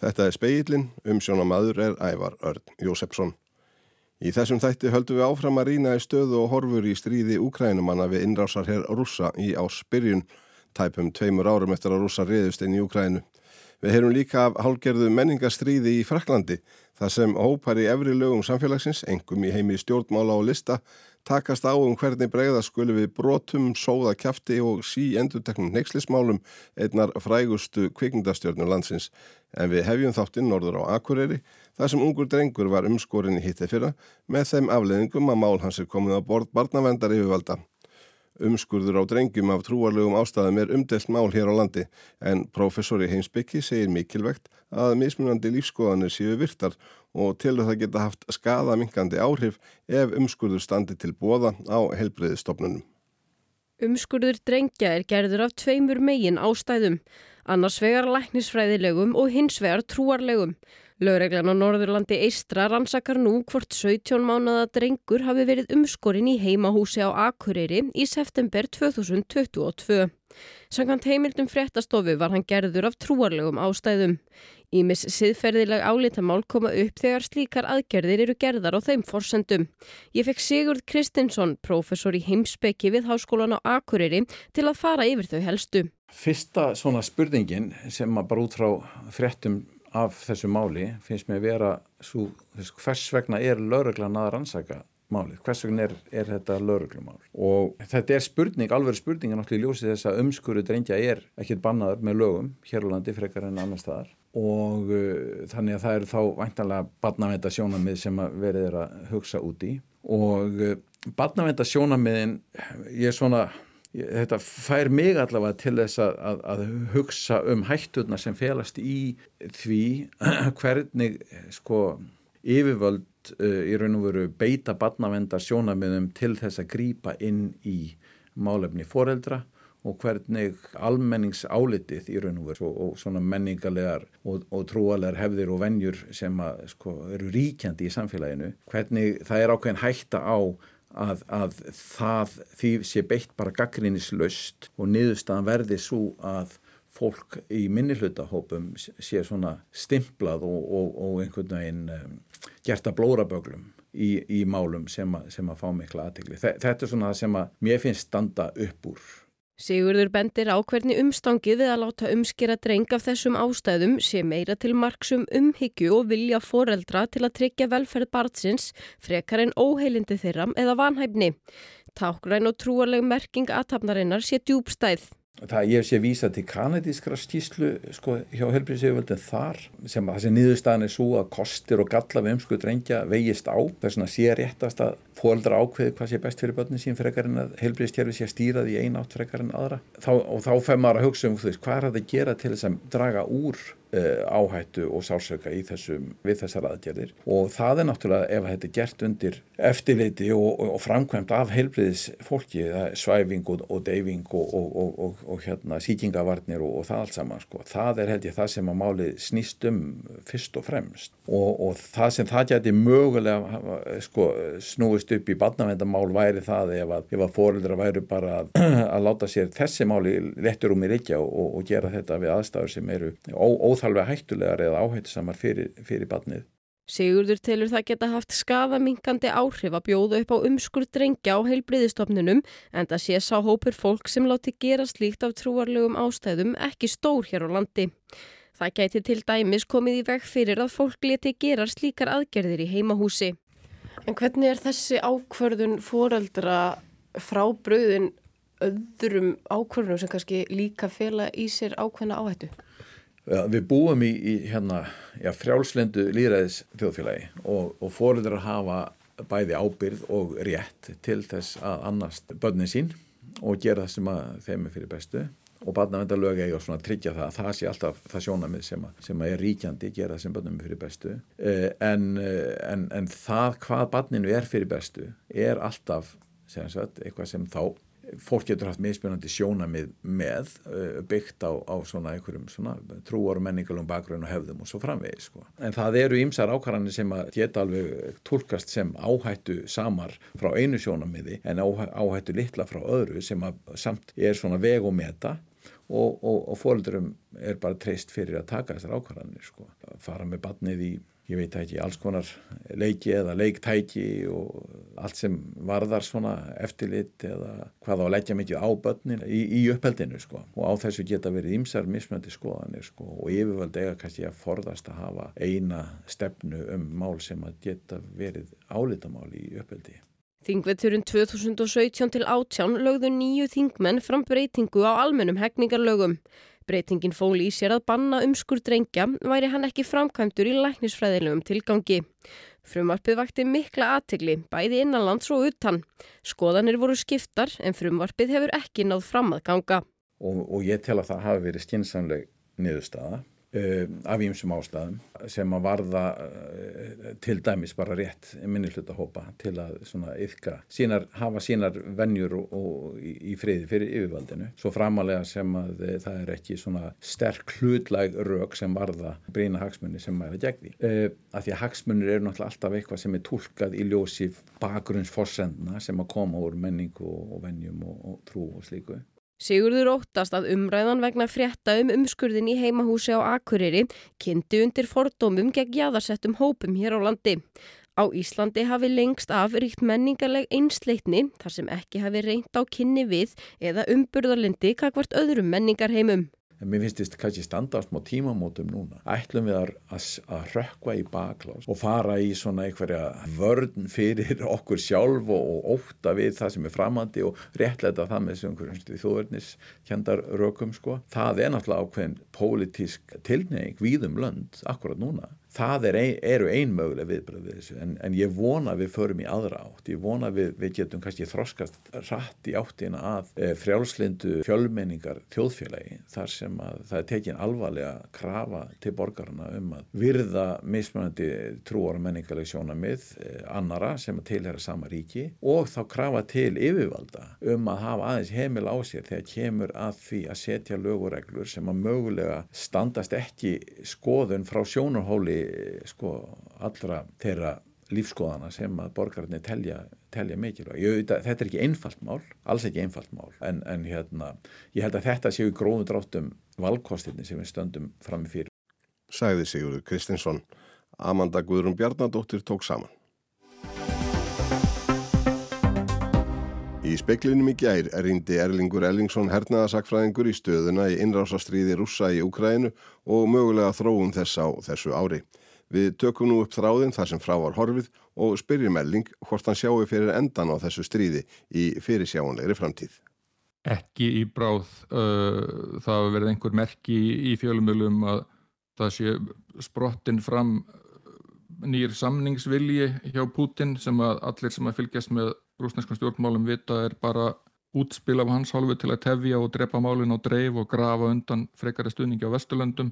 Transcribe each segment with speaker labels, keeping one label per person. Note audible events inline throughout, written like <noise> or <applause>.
Speaker 1: Þetta er speillin, umsjónamaður er Ævar Örn Jósefsson. Í þessum þætti höldum við áfram að rýna í stöðu og horfur í stríði Úkrænumanna við innrásar hér rúsa í ásbyrjun, tæpum tveimur árum eftir að rúsa riðust inn í Úkrænu. Við heyrum líka af hálgerðu menningastríði í Fraklandi, þar sem hópar í efri lögum samfélagsins, engum í heimi stjórnmála og lista, takast á um hvernig bregða skulu við brotum, sóða kæfti og sí enduteknum neykslismálum einnar frægustu kvikmyndastjórnum landsins. En við hefjum þáttinn norður á Akureyri þar sem ungur drengur var umskorin í hitti fyrra með þeim afleðingum að mál hans er komið á bord barnavendar yfirvalda. Umskurður á drengjum af trúarlegum ástæðum er umdelt mál hér á landi en professori Heimsbyggi segir mikilvægt að mismunandi lífskoðanir séu virtar og tilur það geta haft skadaminkandi áhrif ef umskurður standi til bóða á helbreyðistofnunum.
Speaker 2: Umskurður drengja er gerður af tveimur megin ástæðum, annars vegar læknisfræðilegum og hins vegar trúarlegum. Lögreglan á Norðurlandi Eistra rannsakar nú hvort 17 mánada drengur hafi verið umskorinn í heimahúsi á Akureyri í september 2022. Sankant heimildum fréttastofu var hann gerður af trúarlegum ástæðum. Ímis siðferðileg álítamál koma upp þegar slíkar aðgerðir eru gerðar á þeim forsendum. Ég fekk Sigurd Kristinsson, professor í heimsbyggi við Háskólan á Akureyri, til að fara yfir þau helstu.
Speaker 3: Fyrsta svona spurningin sem að bara út frá fréttum af þessu máli finnst mér að vera svo, hvers vegna er lauruglan að rannsaka málið, hvers vegna er, er þetta lauruglumál og þetta er spurning, alveg spurninga náttúrulega í ljósið þess að umskuru drengja er ekkit bannaður með lögum hér á landi frekar en annar staðar. Og uh, þannig að það eru þá væntanlega barnavenda sjónamið sem verið er að hugsa út í. Og uh, barnavenda sjónamiðin ég er svona þetta fær mig allavega til þess að, að, að hugsa um hætturna sem felast í því <clears throat> hvernig sko yfirvöld uh, í raun og veru beita barnavenda sjónamiðum til þess að grýpa inn í málefni foreldra og hvernig almenningsálitið í raun og veru og, og svona menningarlegar og, og trúalegar hefðir og vennjur sem að, sko, eru ríkjandi í samfélaginu, hvernig það er ákveðin hætta á að, að það því sé beitt bara gaggrínislaust og niðurstaðan verði svo að fólk í minnihlutahópum sé svona stimplað og, og einhvern veginn um, gert að blóraböglum í, í málum sem, a, sem að fá mikla aðtegli. Þetta er svona það sem að mér finnst standa upp úr
Speaker 2: Sigurður bendir á hvernig umstangið við að láta umskera dreng af þessum ástæðum sé meira til marksum umhyggju og vilja foreldra til að tryggja velferð barnsins frekar en óheilindi þeirra eða vanhæfni. Tákgræn og trúarleg merking aðtapnarinnar sé djúbstæð.
Speaker 3: Það ég sé vísa til kanadískra skýslu sko, hjá helbriðsjöföldin þar sem að þessi niðurstaðan er svo að kostir og galla við umskuð drengja vegist á. Þess að sé réttast að fóldra ákveði hvað sé best fyrir börnin sín frekar en að helbriðstjærfi sé stýrað í eina átt frekar en aðra. Þá, og þá fær maður að hugsa um veist, hvað er það að gera til þess að draga úr áhættu og sálsöka í þessum við þessar aðgerðir og það er náttúrulega ef þetta er gert undir eftirleiti og, og, og framkvæmt af heilbriðis fólki, svæfing og, og deyfing og hérna síkingavarnir og það allt saman sko. það er held ég það sem að málið snýst um fyrst og fremst og það sem það geti mögulega sko, snúist upp í badnavendamál væri það ef að, að fórildra væri bara að, <clears throat> að láta sér þessi máli lettur um í reykja og gera þetta við aðstæður sem eru ó óþalvega hættulegar eða áhættisamar fyrir, fyrir barnið.
Speaker 2: Sigurður telur það geta haft skadamingandi áhrif að bjóða upp á umskur drengja á heilbriðistofnunum en það sé sá hópur fólk sem láti gera slíkt af trúarlegum ástæðum ekki stór hér á landi. Það gæti til dæmis komið í veg fyrir að fólk leti gera slíkar aðgerðir í heimahúsi. En hvernig er þessi ákverðun foreldra frá bröðin öðrum ákverðunum sem kannski líka fela í sér ákveðna áhættu?
Speaker 3: Við búum í, í hérna, já, frjálslendu líðræðis þjóðfélagi og, og fóröldrar hafa bæði ábyrð og rétt til þess að annast börnin sín og gera það sem þeim er fyrir bestu. Og barnavendalög eiga svona að tryggja það að það sé alltaf það sjónamið sem, að, sem að er ríkjandi gera það sem börnum er fyrir bestu. Eh, en, eh, en, en það hvað barninu er fyrir bestu er alltaf sagt, eitthvað sem þá fólk getur haft mismunandi sjónamið með uh, byggt á, á svona einhverjum svona trúar og menningalum bakgrunn og hefðum og svo framvegi sko. En það eru ymsar ákvarðanir sem að geta alveg tólkast sem áhættu samar frá einu sjónamiði en áhættu litla frá öðru sem að samt er svona veg og meta og, og, og fólkdurum er bara treyst fyrir að taka þessar ákvarðanir sko. fara með badnið í ég veit ekki, alls konar leiki eða leiktæki og allt sem varðar svona eftirlit eða hvað á að leggja mikið á börnin í, í uppheldinu sko og á þessu geta verið ymsar mismöndi skoðanir sko og yfirvöld eiga kannski að forðast að hafa eina stefnu um mál sem að geta verið álitamál í uppheldi.
Speaker 2: Þingveturinn 2017 til átján lögðu nýju þingmenn fram breytingu á almennum hegningarlögum. Breytingin fóli í sér að banna umskur drengja væri hann ekki framkvæmdur í læknisfræðilegum tilgangi. Frumvarpið vakti mikla aðtegli, bæði innanlands og utan. Skoðanir voru skiptar en frumvarpið hefur ekki náð fram að ganga.
Speaker 3: Og, og ég tel að það hafi verið skinsamleg niðurstaða af ímsum ástæðum sem að varða uh, til dæmis bara rétt minniðluta hópa til að yfka, sínar, hafa sínar vennjur og, og í, friði fyrir yfirvaldinu svo framalega sem að uh, það er ekki sterk hlutlæg rauk sem varða breyna hagsmunni sem er að gegði. Af því að hagsmunir eru náttúrulega alltaf eitthvað sem er tólkað í ljósi bakgrunnsforsendna sem að koma úr menningu og vennjum og, og trú og slíku.
Speaker 2: Sigurður óttast að umræðan vegna frétta um umskurðin í heimahúsi á Akureyri kynnti undir fordómum gegn jæðarsettum hópum hér á landi. Á Íslandi hafi lengst af ríkt menningarleg einsleitni þar sem ekki hafi reynt á kynni við eða umburðarlindi kakvart öðrum menningarheimum
Speaker 3: en mér finnst þetta kannski standa á smá tímamótum núna. Ætlum við að, að, að rökva í baklás og fara í svona einhverja vörn fyrir <laughs> okkur sjálf og, og óta við það sem er framandi og réttleita það með þessu einhverjum þjóðverðnis kjendar rökum sko. Það er náttúrulega ákveðin pólitísk tilneying víðum lönd akkurat núna það er ein, eru einmöguleg viðbröð við þessu en, en ég vona við förum í aðra átt. Ég vona við, við getum kannski þroskast rætt í áttina að e, frjálslindu fjölmenningar þjóðfélagi þar sem að það er tekin alvarlega krafa til borgarna um að virða mismunandi trúar og menningarleg sjónamið e, annara sem að tilhæra sama ríki og þá krafa til yfirvalda um að hafa aðeins heimil á sér þegar kemur að því að setja lögureglur sem að mögulega standast ekki skoðun frá sjónarhóli sko allra þeirra lífskoðana sem að borgararnir telja, telja mikilvæg. Þetta er ekki einfalt mál, alls ekki einfalt mál, en, en hérna, ég held að þetta séu gróðum dráttum valkostinni sem við stöndum fram í fyrir.
Speaker 1: Sæði Sigurður Kristinsson, Amanda Guðrún Bjarnadóttir tók saman. Í speiklinum í gær erindi Erlingur Erlingsson hernaðasakfræðingur í stöðuna í innrásastriði rússa í Ukrænu og mögulega þróun þess á þessu ári. Við tökum nú upp þráðin þar sem frá var horfið og spyrjum Erling hvort hann sjáu fyrir endan á þessu stríði í fyrirsjáunlegri framtíð.
Speaker 4: Ekki í bráð. Uh, það verið einhver merki í fjölumölum að það sé sprottin fram nýjir samningsvilji hjá Putin sem að allir sem að fylgjast með rúsneskum stjórnmálum vita er bara útspil af hans hálfu til að tefja og drepa málinn á dreif og grafa undan frekari stuðningi á Vesturlöndum.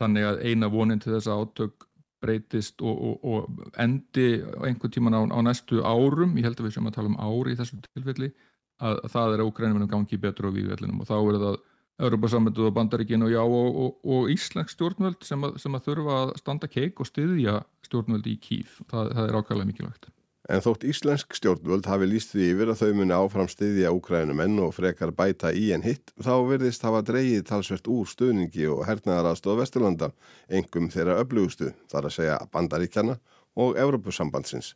Speaker 4: Þannig að eina vonin til þess að átök breytist og, og, og endi einhvern tíman á, á næstu árum ég held að við séum að tala um ári í þessu tilfelli að, að það er að Ukrænum gangi betur á vývellinum og þá er það Europasamönduð og Bandaríkin og já og, og Íslands stjórnvöld sem að, sem að þurfa að standa keik og styðja stjórnvöld í kýf það, það er ákvæmlega mikilvægt
Speaker 1: En þótt íslensk stjórnvöld hafi líst því yfir að þau muni áfram stiðja úkrænumenn og frekar bæta í en hitt, þá verðist hafa dreyið talsvert úr stöðningi og hernaðaraðstóð Vesturlanda, engum þeirra öflugustu, þar að segja bandaríkjana og Evrópusambandsins.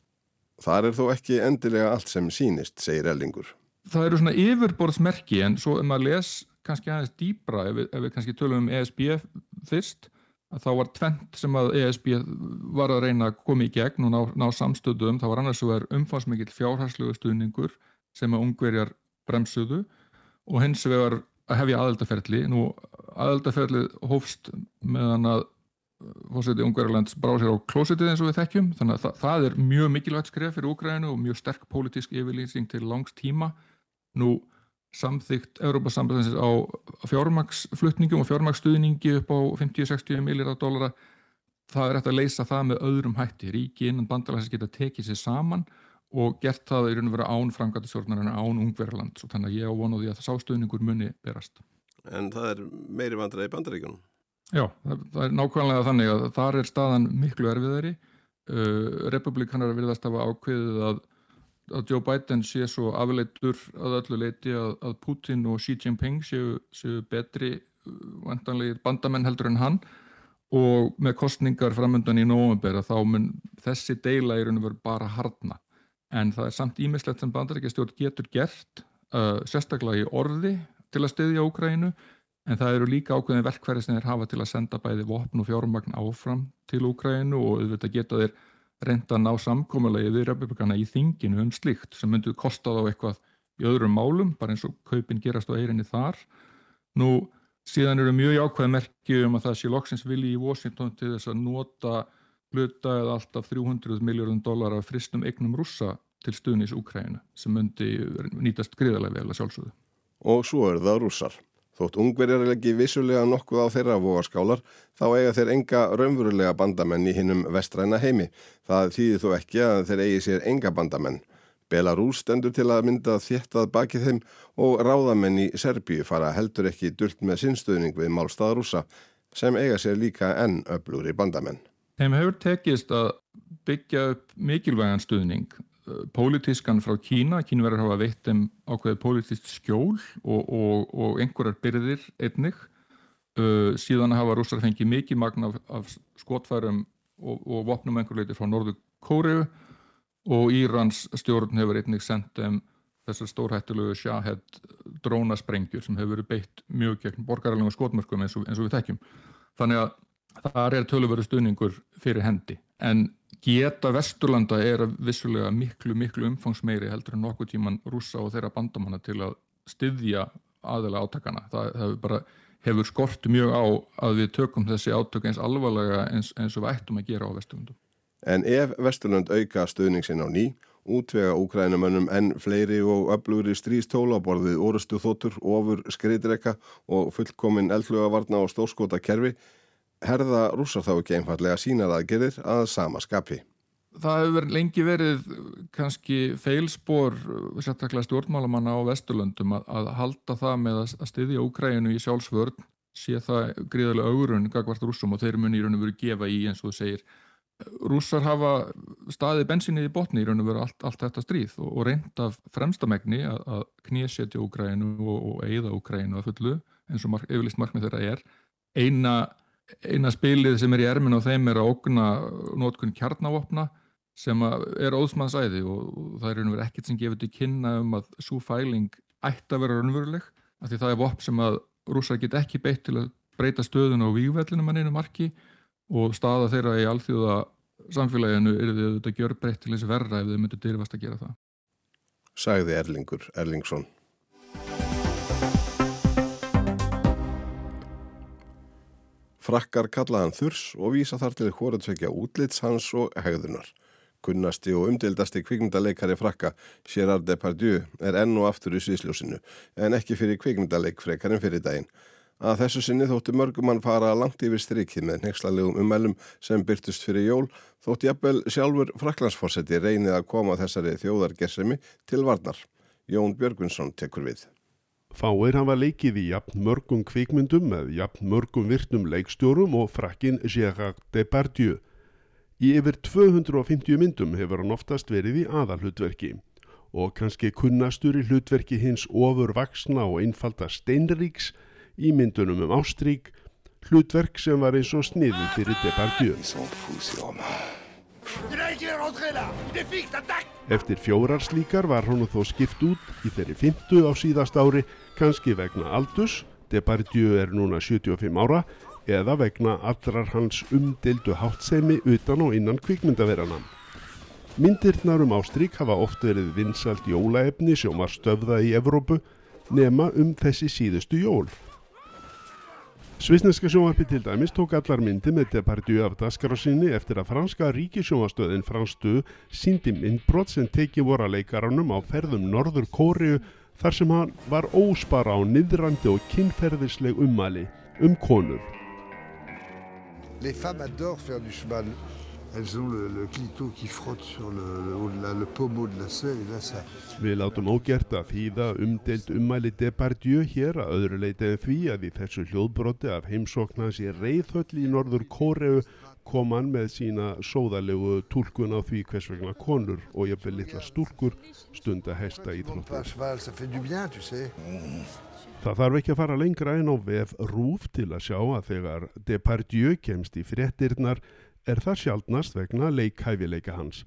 Speaker 1: Þar er þó ekki endilega allt sem sínist, segir Ellingur.
Speaker 4: Það eru svona yfirborðsmerki en svo ef maður les kannski aðeins dýbra, ef við, ef við kannski tölum um ESB fyrst, þá var tvent sem að ESB var að reyna að koma í gegn og ná, ná samstöðum, það var annars umfansmikið fjárhærslegu stuðningur sem að ungverjar bremsuðu og hins vegar að hefja aðeldaferli nú aðeldaferlið hófst meðan að fórseti ungverjarlands brá sér á klósitið eins og við þekkjum. Þannig að það, það er mjög mikilvægt skref fyrir Úgrænu og mjög sterk pólitísk yfirlýsing til langs tíma. Nú samþygt Európa-sambandsins á fjármaksflutningum og fjármaksstuðningi upp á 50-60 miljardar dólara það er eftir að leysa það með öðrum hætti. Ríki innan bandalagsins geta tekið sér saman og gert það í raun og vera án framgættisjórnarinn án ungverðarland svo þannig að ég ávonu því að það sástuðningur muni berast.
Speaker 1: En það er meiri vandræði í bandaríkunum?
Speaker 4: Já, það, það er nákvæmlega þannig að þar er staðan miklu erfiðari. Uh, republikanar virðast hafa ákveðið að að Joe Biden sé svo afleitur að öllu leiti að, að Putin og Xi Jinping séu, séu betri vantanlegir bandamenn heldur en hann. Og með kostningar framöndan í nógumber þá mun þessi deila í raun og veru bara hardna en það er samt ímislegt sem bandaríkjastjórn getur gert uh, sérstaklega í orði til að styðja Úkrænu en það eru líka ákveðin verkfæri sem þeir hafa til að senda bæði vopn og fjármagn áfram til Úkrænu og auðvitað geta þeir reynda að ná samkómulegi við republikana í þinginu um slikt sem myndu kosta þá eitthvað í öðrum málum bara eins og kaupin gerast á eirinni þar nú síðan eru mjög jákvæð merki um að það sé loksins vilji í Washington til þess að nota hluta eða alltaf 300 miljóðum dólar af fristum eignum rússa til stuðnís Úkrænu sem myndi nýtast gríðarlega vel að sjálfsögðu.
Speaker 1: Og svo er það rússar. Þótt ungverjar leggi vissulega nokkuð á þeirra vogaskálar þá eiga þeir enga raunverulega bandamenn í hinnum vestræna heimi. Það þýðir þó ekki að þeir eigi sér enga bandamenn. Belarus stendur til að mynda þéttað bakið þeim og ráðamenn í Serbíu fara heldur ekki dult með sinnstöðning við málstaðarúsa sem eiga sér líka enn öflúri bandamenn.
Speaker 4: Þeim hefur tekist að byggja upp mikilvægan stuðning, pólitískan frá Kína, Kínverðar hafa veitt þeim ákveðið pólitíst skjól og, og, og einhverjar byrðir einnig, uh, síðan hafa rússar fengið mikið magna af, af skotfærum og, og vopnum einhverleiti frá Norðu Kóriðu og Írans stjórn hefur einnig sendt þeim þessar stórhættulegu sjáhedd drónasprengjur sem hefur verið beitt mjög gegn borgarlegum skotmörkum eins og, eins við þekkjum. Þannig að það er tölurveru stuðningur fyrir hendi. En geta Vesturlanda er vissulega miklu miklu umfangsmeiri heldur en nokkuð tíman rúsa og þeirra bandamanna til að styðja aðeila átakana. Það hefur bara hefur skort mjög á að við tökum þessi átök eins alvarlega eins, eins og við ættum að gera á Vesturlandum.
Speaker 1: En ef Vesturlund auka stuðning sinn á ný, útvega úkrænumönnum enn fleiri og öflugri strístólaborðið orustu þóttur, ofur skriðdrekka og fullkomin eldflugavarna og stórskota kerfi, herða rússar þá ekki einfallega sínar aðgerðir að sama skapi.
Speaker 4: Það hefur lengi verið kannski feilspor stjórnmálamanna á Vesturlundum að, að halda það með að styðja Úkrænu í sjálfsvörn sé það gríðarlega augurinn gagvart rússum og þeir muni í raun og veru gefa í eins og þú segir rússar hafa staðið bensinnið í botni í raun og veru allt, allt þetta stríð og, og reynd af fremstamegni að, að knésjetja Úkrænu og, og eigða Úkrænu að fullu eins og mark, yfirlist markmið þeirra er eina, eina spilið sem er í erminu og þeim er að okna nótkunn kjarnavopna sem er óðsmannsæði og, það er og veru ekkert sem gefur til kynna um að svo fæling ætti að vera raunveruleg af því það er vopn sem að rússar get ekki beitt til að breyta stöðun á vývellinu mann einu marki og staða þeirra í alþjóða samfélaginu er þau auðvitað gjör breytt til þessi verra ef þau myndu dyrfast að gera það.
Speaker 1: Sæði Erlingur Erlingsson. Frakkar kallaðan þurs og vísa þar til hvort útlits hans og hegðunar. Kunnasti og umdildasti kvikmyndaleikari frakka, Gerard Depardieu, er enn og aftur í sviðsljósinu, en ekki fyrir kvikmyndaleik frekarinn fyrir daginn. Að þessu sinni þótti mörgumann fara langt yfir strikið með nexlalegum umælum sem byrtust fyrir jól, þótti jafnvel sjálfur fraklandsforsetti reynið að koma þessari þjóðargersemi til varnar. Jón Björgvinsson tekur við.
Speaker 5: Fáir hafa leikið í jafn mörgum kvikmyndum með jafn mörgum virtum leikstjórum og frakkin Gérard Depardieu. Í yfir 250 myndum hefur hann oftast verið í aðalhutverki og kannski kunnastur í hlutverki hins ofur vaksna og einfalda steinríks í myndunum um Ástrík, hlutverk sem var eins og sniðið fyrir Depardieu. Eftir fjórar slíkar var hann þó skipt út í þeirri fymtu á síðast ári, kannski vegna aldus, Depardieu er núna 75 ára, eða vegna allrar hans umdeldu háttsemi utan og innan kvikmyndaverana. Myndirnar um Ástrík hafa oft verið vinsalt jólaefni sem var stöfða í Evrópu nema um þessi síðustu jól. Svisneska sjónvarpi til dæmis tók allar myndi með Depardieu af dasgrásinni eftir að franska ríkisjónvastöðin Franstu síndi myndbrot sem teki voru að leikaranum á ferðum Norður Kóriu þar sem hann var óspara á niðrandi og kynferðisleg ummali um konur.
Speaker 6: Elles ont le, le clito qui frotte sur le, le, la, le pommeau de la selle et là ça...
Speaker 5: Við látum ógert að þýða umdelt ummæli Depardieu hér að öðru leiti en því að í þessu hljóðbroti af heimsóknans í reyðhöll í norður Kóreu kom hann með sína sóðalegu tólkun á því hvers vegna konur og ég vil litla stúrkur stunda hesta í
Speaker 6: Monte pas à
Speaker 5: tróttu. Það þarf ekki að fara lengra en á vef rúf til að sjá að þegar Depardieu kemst í fréttirnar er það sjaldnast vegna leikhæfileika hans.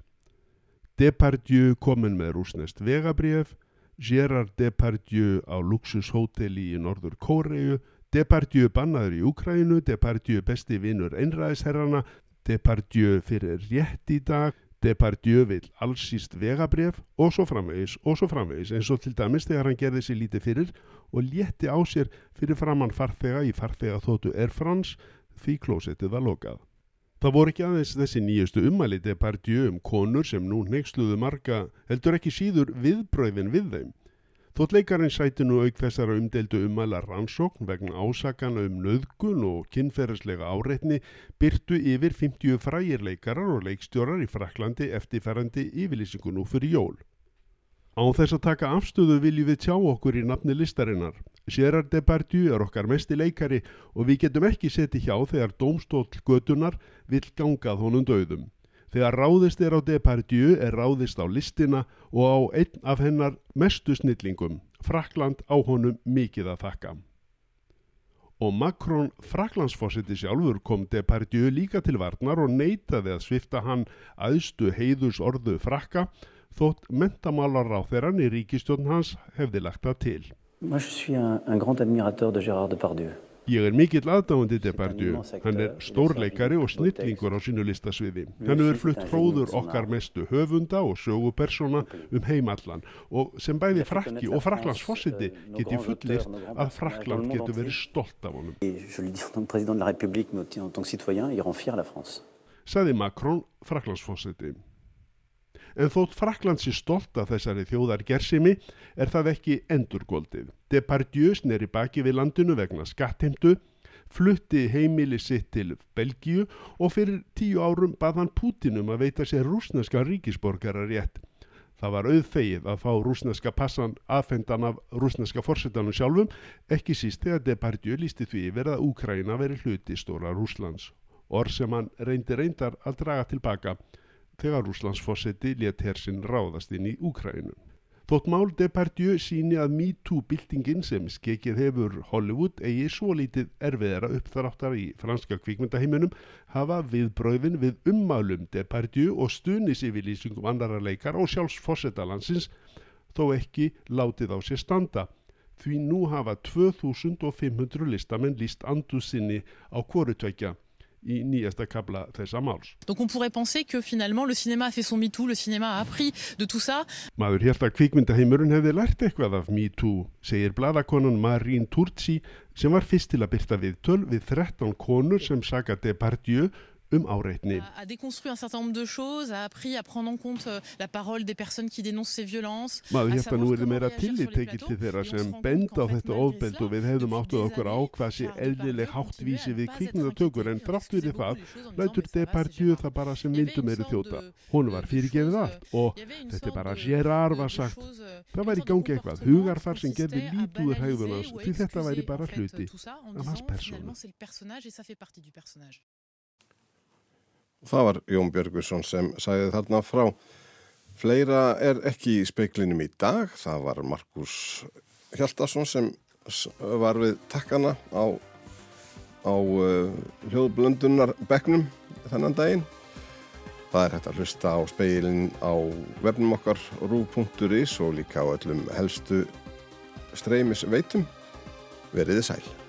Speaker 5: Depardieu komin með rúsnest vegabrjöf, Gerard Depardieu á luxushóteli í Norður Kóreu, Depardieu bannaður í Úkrænu, Depardieu besti vinnur einræðisherrana, Depardieu fyrir rétt í dag, Depardieu vil allsýst vegabrjöf og svo framvegis og svo framvegis eins og til dæmis þegar hann gerði sér lítið fyrir og létti á sér fyrir framann farþega í farþega þóttu Air France því klósettið var lokað. Það voru ekki aðeins þessi nýjustu ummæli Depardieu um konur sem nú neyksluðu marga heldur ekki síður viðbröðin við þeim. Þótt leikarinn sæti nú auk þessara umdeldu ummæla rannsókn vegna ásakana um nöðgun og kynferðislega áreitni byrtu yfir 50 frægir leikarar og leikstjórar í Fraklandi eftirferandi yfirlýsingu nú fyrir jól. Á þess að taka afstöðu viljum við tjá okkur í nafni listarinnar. Gerard Depardieu er okkar mesti leikari og við getum ekki setið hjá þegar dómstól götunar vill gangað honum döðum. Þegar ráðist er á Depardieu er ráðist á listina og á einn af hennar mestu snillingum. Frakland á honum mikið að þakka. Og Macron Fraklandsforsiti sjálfur kom Depardieu líka til varnar og neitaði að svifta hann aðstu heiðus orðu frakka þótt mentamálar á þeirran í ríkistjórn hans hefði lagt það til.
Speaker 7: Moi, je suis un, un grand admirateur de Gérard Depardieu.
Speaker 5: Ég er mikill aðdáandi Depardieu. Hann er stórleikari og snillingur á sínu listasviði. Hann hefur flutt hróður okkar mestu höfunda og sögupersona um heimallan og sem bæði frakki og Fraklands fósiti get ég fullir að Frakland getur verið stolt af honum.
Speaker 7: Le dis en tant que président de la République, en tant que citoyen, il rend fier la France.
Speaker 5: Saði Macron, Fraklands fósiti. En þótt Frakland sé stolt af þessari þjóðar gersimi er það ekki endurgóldið. Depardieu sneri baki við landinu vegna skattheimtu, flutti heimili sitt til Belgíu og fyrir tíu árum bað hann Pútinum að veita sér rúsneska ríkisborgara rétt. Það var auðfegið að fá rúsneska passan aðfendan af rúsneska forsetanum sjálfum, ekki síst þegar Depardieu lísti því yfir að Úkraina veri hluti stóra Rúslands. Orð sem hann reyndi reyndar að draga tilbaka þegar Rúslands fósetti let hersinn ráðast inn í Úkrænu. Þótt mál Depardieu síni að MeToo-byltingin sem skekið hefur Hollywood eigi svo lítið erfiðara uppþráttar í franska kvikmyndaheiminum hafa viðbröðin við ummálum Depardieu og stunis yfirlýsingum annara leikar og sjálfs fósettalansins þó ekki látið á sér standa. Því nú hafa 2500 listamenn líst andu sinni á kvorutvekja í nýjasta kabla þessa máls.
Speaker 8: Donc on pourrait penser que finalement le cinéma a fait son MeToo, le cinéma a appris de tout ça.
Speaker 5: Maður hélt að kvikmyndaheimurinn hefði lært eitthvað af MeToo, segir bladakonan Marín Turci sem var fyrst til að byrta viðtöl við 13 konur sem saga Depardieu um áreitni.
Speaker 8: A, déconstruit un certain nombre de choses, a appris à prendre en compte euh, la parole des personnes qui dénoncent ces violences.
Speaker 5: Maður að nú er meira
Speaker 8: réagir sur
Speaker 5: tillit
Speaker 8: les
Speaker 5: tekið
Speaker 8: plateaux,
Speaker 5: til þeirra sem benda á þetta ofbeld og við hefðum áttuð okkur á hvað sé eðlileg háttvísi við kvikmyndatökur en fyrir
Speaker 8: beaucoup
Speaker 5: það lætur Depardieu það bara sem vindum eru þjóta. Hún var fyrirgefið allt og
Speaker 8: avait une
Speaker 5: þetta er bara Gerard var sagt.
Speaker 8: euh,
Speaker 5: Það væri í gangi eitthvað, hugarfar sem gerði
Speaker 8: ou à
Speaker 5: því þetta væri bara hluti af hans persónu.
Speaker 8: finalement c'est le personnage et ça fait partie du personnage.
Speaker 1: Það var Jón Björgusson sem sagði þarna frá. Fleira er ekki í speiklinum í dag. Það var Markus Hjaltarsson sem var við takkana á, á uh, hljóðblöndunar bekknum þennan daginn. Það er hægt að hlusta á speilin á vefnum okkar rú.is og líka á öllum helstu streymis veitum. Veriði sæl.